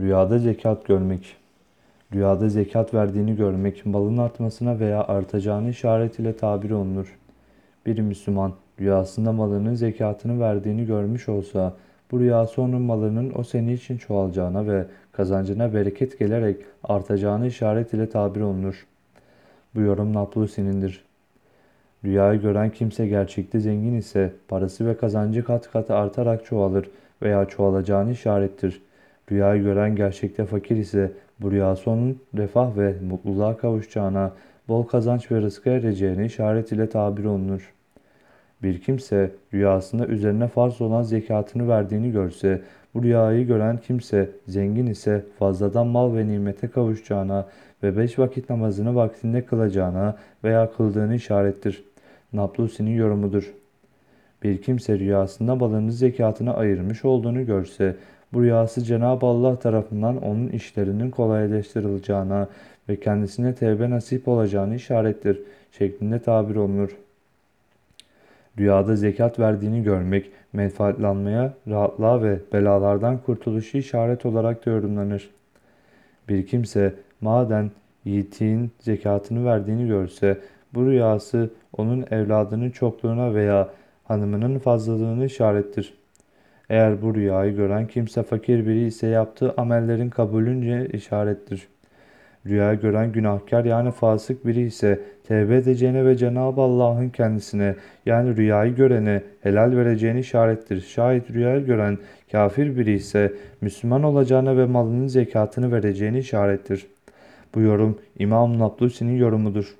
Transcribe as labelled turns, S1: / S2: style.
S1: Rüyada zekat görmek. Rüyada zekat verdiğini görmek, malın artmasına veya artacağını işaret ile tabir olunur. Bir Müslüman rüyasında malının zekatını verdiğini görmüş olsa, bu rüyası onun malının o sene için çoğalacağına ve kazancına bereket gelerek artacağını işaret ile tabir olunur. Bu yorum Naplusi'nindir. Rüyayı gören kimse gerçekte zengin ise parası ve kazancı kat kat artarak çoğalır veya çoğalacağını işarettir. Rüyayı gören gerçekte fakir ise bu rüyası onun refah ve mutluluğa kavuşacağına, bol kazanç ve rızka ereceğine işaret ile tabir olunur. Bir kimse rüyasında üzerine farz olan zekatını verdiğini görse, bu rüyayı gören kimse zengin ise fazladan mal ve nimete kavuşacağına ve beş vakit namazını vaktinde kılacağına veya kıldığını işarettir. Naplusi'nin yorumudur. Bir kimse rüyasında balının zekatını ayırmış olduğunu görse, bu rüyası Cenab-ı Allah tarafından onun işlerinin kolaylaştırılacağına ve kendisine tevbe nasip olacağını işarettir şeklinde tabir olunur. Rüyada zekat verdiğini görmek, menfaatlanmaya, rahatlığa ve belalardan kurtuluşu işaret olarak da yorumlanır. Bir kimse maden yiğitliğin zekatını verdiğini görse, bu rüyası onun evladının çokluğuna veya hanımının fazlalığını işarettir. Eğer bu rüyayı gören kimse fakir biri ise yaptığı amellerin kabulünce işarettir. Rüya gören günahkar yani fasık biri ise tevbe edeceğine ve Cenab-ı Allah'ın kendisine yani rüyayı görene helal vereceğini işarettir. Şayet rüyayı gören kafir biri ise Müslüman olacağına ve malının zekatını vereceğini işarettir. Bu yorum İmam Nablusi'nin yorumudur.